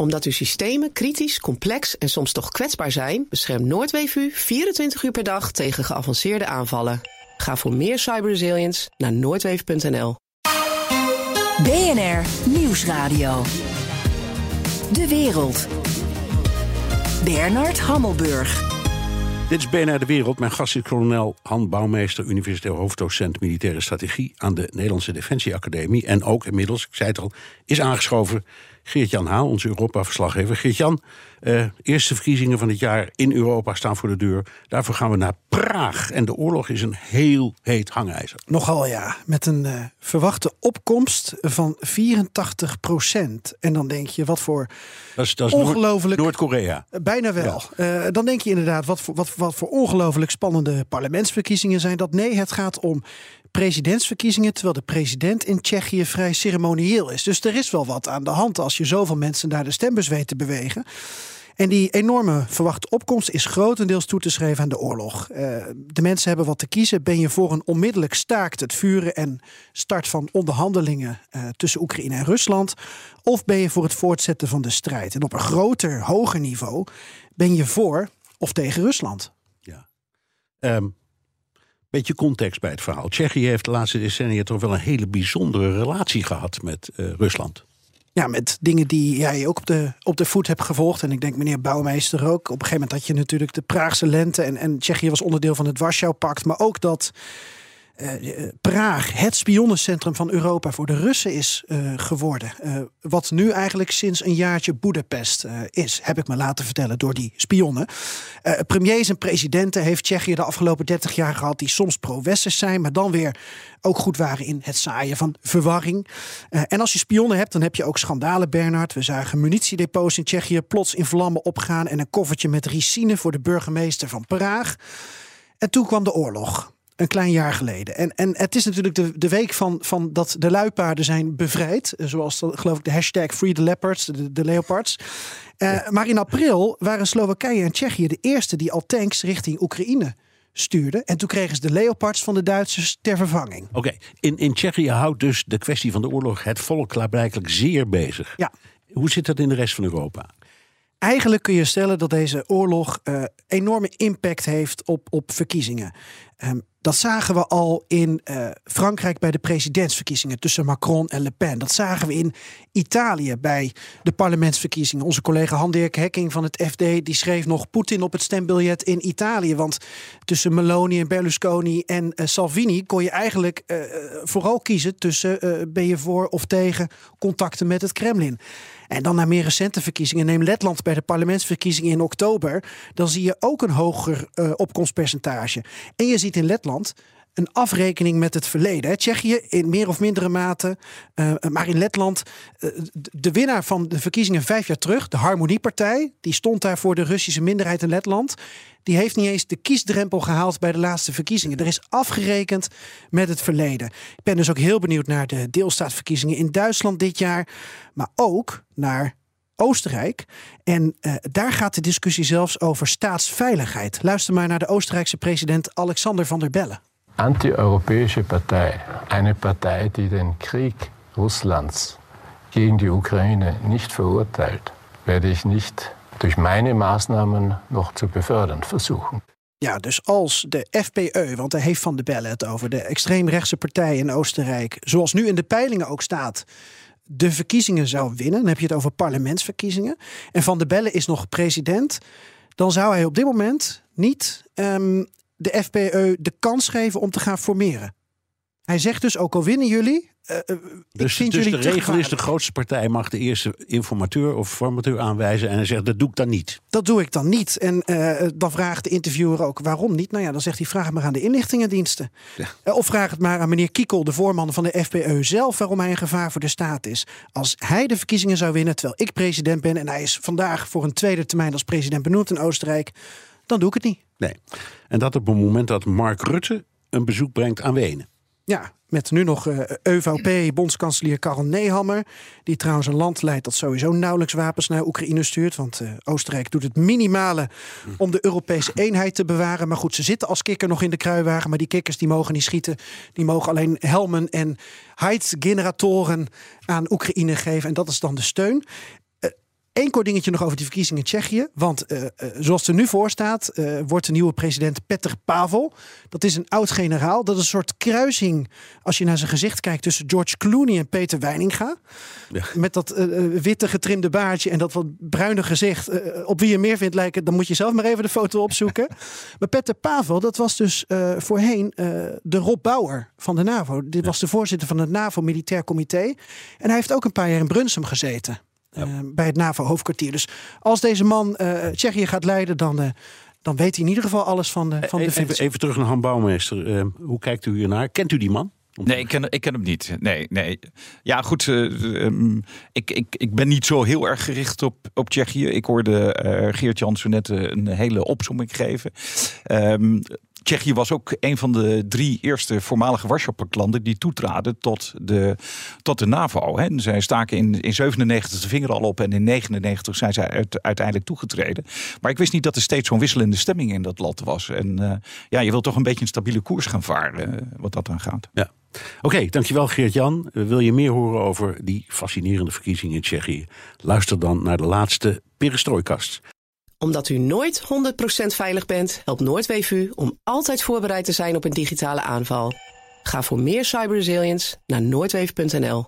Omdat uw systemen kritisch, complex en soms toch kwetsbaar zijn, beschermt Noordweef u 24 uur per dag tegen geavanceerde aanvallen. Ga voor meer cyberresilience naar noordweef.nl. BNR Nieuwsradio. De wereld. Bernard Hammelburg. Dit is BNR De Wereld. Mijn gast is kolonel Han Bouwmeester, universitair hoofddocent militaire strategie aan de Nederlandse Defensieacademie. En ook inmiddels, ik zei het al, is aangeschoven Geert-Jan Haal, onze Europa-verslaggever. Geert-Jan, uh, eerste verkiezingen van het jaar in Europa staan voor de deur. Daarvoor gaan we naar Praag. En de oorlog is een heel heet hangijzer. Nogal ja, met een uh, verwachte opkomst van 84 procent. En dan denk je, wat voor dat is, dat is ongelooflijk... Noord-Korea. Bijna wel. Ja. Uh, dan denk je inderdaad, wat voor, wat, wat voor ongelooflijk spannende parlementsverkiezingen zijn dat. Nee, het gaat om presidentsverkiezingen, terwijl de president in Tsjechië vrij ceremonieel is. Dus er is wel wat aan de hand als je zoveel mensen naar de stembus weet te bewegen. En die enorme verwachte opkomst is grotendeels toe te schrijven aan de oorlog. Uh, de mensen hebben wat te kiezen. Ben je voor een onmiddellijk staakt het vuren en start van onderhandelingen uh, tussen Oekraïne en Rusland? Of ben je voor het voortzetten van de strijd? En op een groter, hoger niveau ben je voor of tegen Rusland? Ja. Um, beetje context bij het verhaal. Tsjechië heeft de laatste decennia toch wel een hele bijzondere relatie gehad met uh, Rusland. Ja, met dingen die jij ook op de, op de voet hebt gevolgd. En ik denk meneer Bouwmeester ook. Op een gegeven moment had je natuurlijk de Praagse lente. En, en Tsjechië was onderdeel van het Warschau-pact. Maar ook dat uh, Praag het spionnencentrum van Europa voor de Russen is uh, geworden. Wat nu eigenlijk sinds een jaartje Boedapest is, heb ik me laten vertellen door die spionnen. premiers en presidenten heeft Tsjechië de afgelopen 30 jaar gehad die soms pro-westers zijn, maar dan weer ook goed waren in het zaaien van verwarring. en als je spionnen hebt, dan heb je ook schandalen, Bernard. We zagen munitiedepots in Tsjechië plots in vlammen opgaan en een koffertje met ricine voor de burgemeester van Praag. En toen kwam de oorlog een klein jaar geleden. En, en het is natuurlijk de, de week van, van dat de luipaarden zijn bevrijd. Zoals geloof ik de hashtag Free the Leopards, de, de leopards. Uh, maar in april waren Slowakije en Tsjechië de eerste die al tanks richting Oekraïne stuurden. En toen kregen ze de Leopards van de Duitsers ter vervanging. Oké, okay. in, in Tsjechië houdt dus de kwestie van de oorlog het volk klaarblijkelijk zeer bezig. Ja. Hoe zit dat in de rest van Europa? Eigenlijk kun je stellen dat deze oorlog uh, enorme impact heeft op, op verkiezingen. Um, dat zagen we al in uh, Frankrijk bij de presidentsverkiezingen tussen Macron en Le Pen. Dat zagen we in Italië bij de parlementsverkiezingen. Onze collega Han-Dirk Hekking van het FD die schreef nog Poetin op het stembiljet in Italië. Want tussen Meloni en Berlusconi en uh, Salvini kon je eigenlijk vooral kiezen tussen ben je voor of tegen contacten met het Kremlin. En dan naar meer recente verkiezingen. Neem Letland bij de parlementsverkiezingen in oktober. Dan zie je ook een hoger uh, opkomstpercentage. En je ziet in Letland een afrekening met het verleden. Tsjechië in meer of mindere mate, uh, maar in Letland, uh, de winnaar van de verkiezingen vijf jaar terug, de Harmoniepartij, die stond daar voor de Russische minderheid in Letland. Die heeft niet eens de kiesdrempel gehaald bij de laatste verkiezingen. Er is afgerekend met het verleden. Ik ben dus ook heel benieuwd naar de deelstaatverkiezingen in Duitsland dit jaar, maar ook naar Oostenrijk. En uh, daar gaat de discussie zelfs over staatsveiligheid. Luister maar naar de Oostenrijkse president Alexander van der Bellen. Anti-europäische Partei, eine Partei, die den Krieg Russlands gegen die Ukraine nicht verurteilt, werde ich nicht durch meine Maßnahmen noch zu befördern versuchen. Ja, dus als de FPE, want daar heeft Van der Bellen het over, de extreemrechtse partij in Oostenrijk, zoals nu in de peilingen ook staat, de verkiezingen zou winnen, dan heb je het over parlementsverkiezingen, en Van der Bellen is nog president, dan zou hij op dit moment niet um, de FPE de kans geven om te gaan formeren. Hij zegt dus, ook al winnen jullie, uh, dus, dus de regel is de grootste partij mag de eerste informateur of formateur aanwijzen. En hij zegt dat doe ik dan niet. Dat doe ik dan niet. En uh, dan vraagt de interviewer ook waarom niet. Nou ja, dan zegt hij vraag het maar aan de inlichtingendiensten. Ja. Uh, of vraag het maar aan meneer Kiekel, de voorman van de FPE zelf, waarom hij een gevaar voor de staat is. Als hij de verkiezingen zou winnen terwijl ik president ben en hij is vandaag voor een tweede termijn als president benoemd in Oostenrijk, dan doe ik het niet. Nee. En dat op het moment dat Mark Rutte een bezoek brengt aan Wenen. Ja, met nu nog uh, EVP-bondskanselier Karel Nehammer. Die trouwens een land leidt dat sowieso nauwelijks wapens naar Oekraïne stuurt. Want uh, Oostenrijk doet het minimale om de Europese eenheid te bewaren. Maar goed, ze zitten als kikker nog in de kruiwagen. Maar die kikkers die mogen niet schieten. Die mogen alleen helmen en heidgeneratoren aan Oekraïne geven. En dat is dan de steun. Eén kort dingetje nog over die verkiezingen in Tsjechië. Want uh, uh, zoals het er nu voor staat, uh, wordt de nieuwe president Petr Pavel. Dat is een oud-generaal. Dat is een soort kruising, als je naar zijn gezicht kijkt, tussen George Clooney en Peter Weininga. Ja. Met dat witte getrimde baardje en dat wat bruine gezicht. op wie je meer vindt lijken, dan moet je zelf maar even de foto opzoeken. maar Petr Pavel, dat was dus voorheen de Rob Bauer van de NAVO. Dit was de voorzitter van het NAVO Militair Comité. En hij heeft ook een paar jaar in Brunsum gezeten. Ja. Uh, bij het NAVO-hoofdkwartier. Dus als deze man uh, Tsjechië gaat leiden, dan, uh, dan weet hij in ieder geval alles van de, van even, de even terug naar Han Bouwmeester. hoe kijkt u hiernaar? Kent u die man? Nee, ik ken, ik ken hem niet. Nee, nee. Ja, goed. Uh, um, ik, ik, ik ben niet zo heel erg gericht op, op Tsjechië. Ik hoorde uh, Geert Jansen net een hele opzomming geven. Um, Tsjechië was ook een van de drie eerste voormalige Warschau-landen die toetraden tot de, tot de NAVO. Hè. Zij staken in, in 97 de vinger al op en in 99 zijn zij uit, uiteindelijk toegetreden. Maar ik wist niet dat er steeds zo'n wisselende stemming in dat land was. En uh, ja, je wilt toch een beetje een stabiele koers gaan varen, uh, wat dat dan gaat. Ja. Oké, dankjewel Geert-Jan. Wil je meer horen over die fascinerende verkiezingen in Tsjechië? Luister dan naar de laatste Perestrooikast omdat u nooit 100% veilig bent, helpt Noordweef u om altijd voorbereid te zijn op een digitale aanval. Ga voor meer cyberresilience naar noordweef.nl.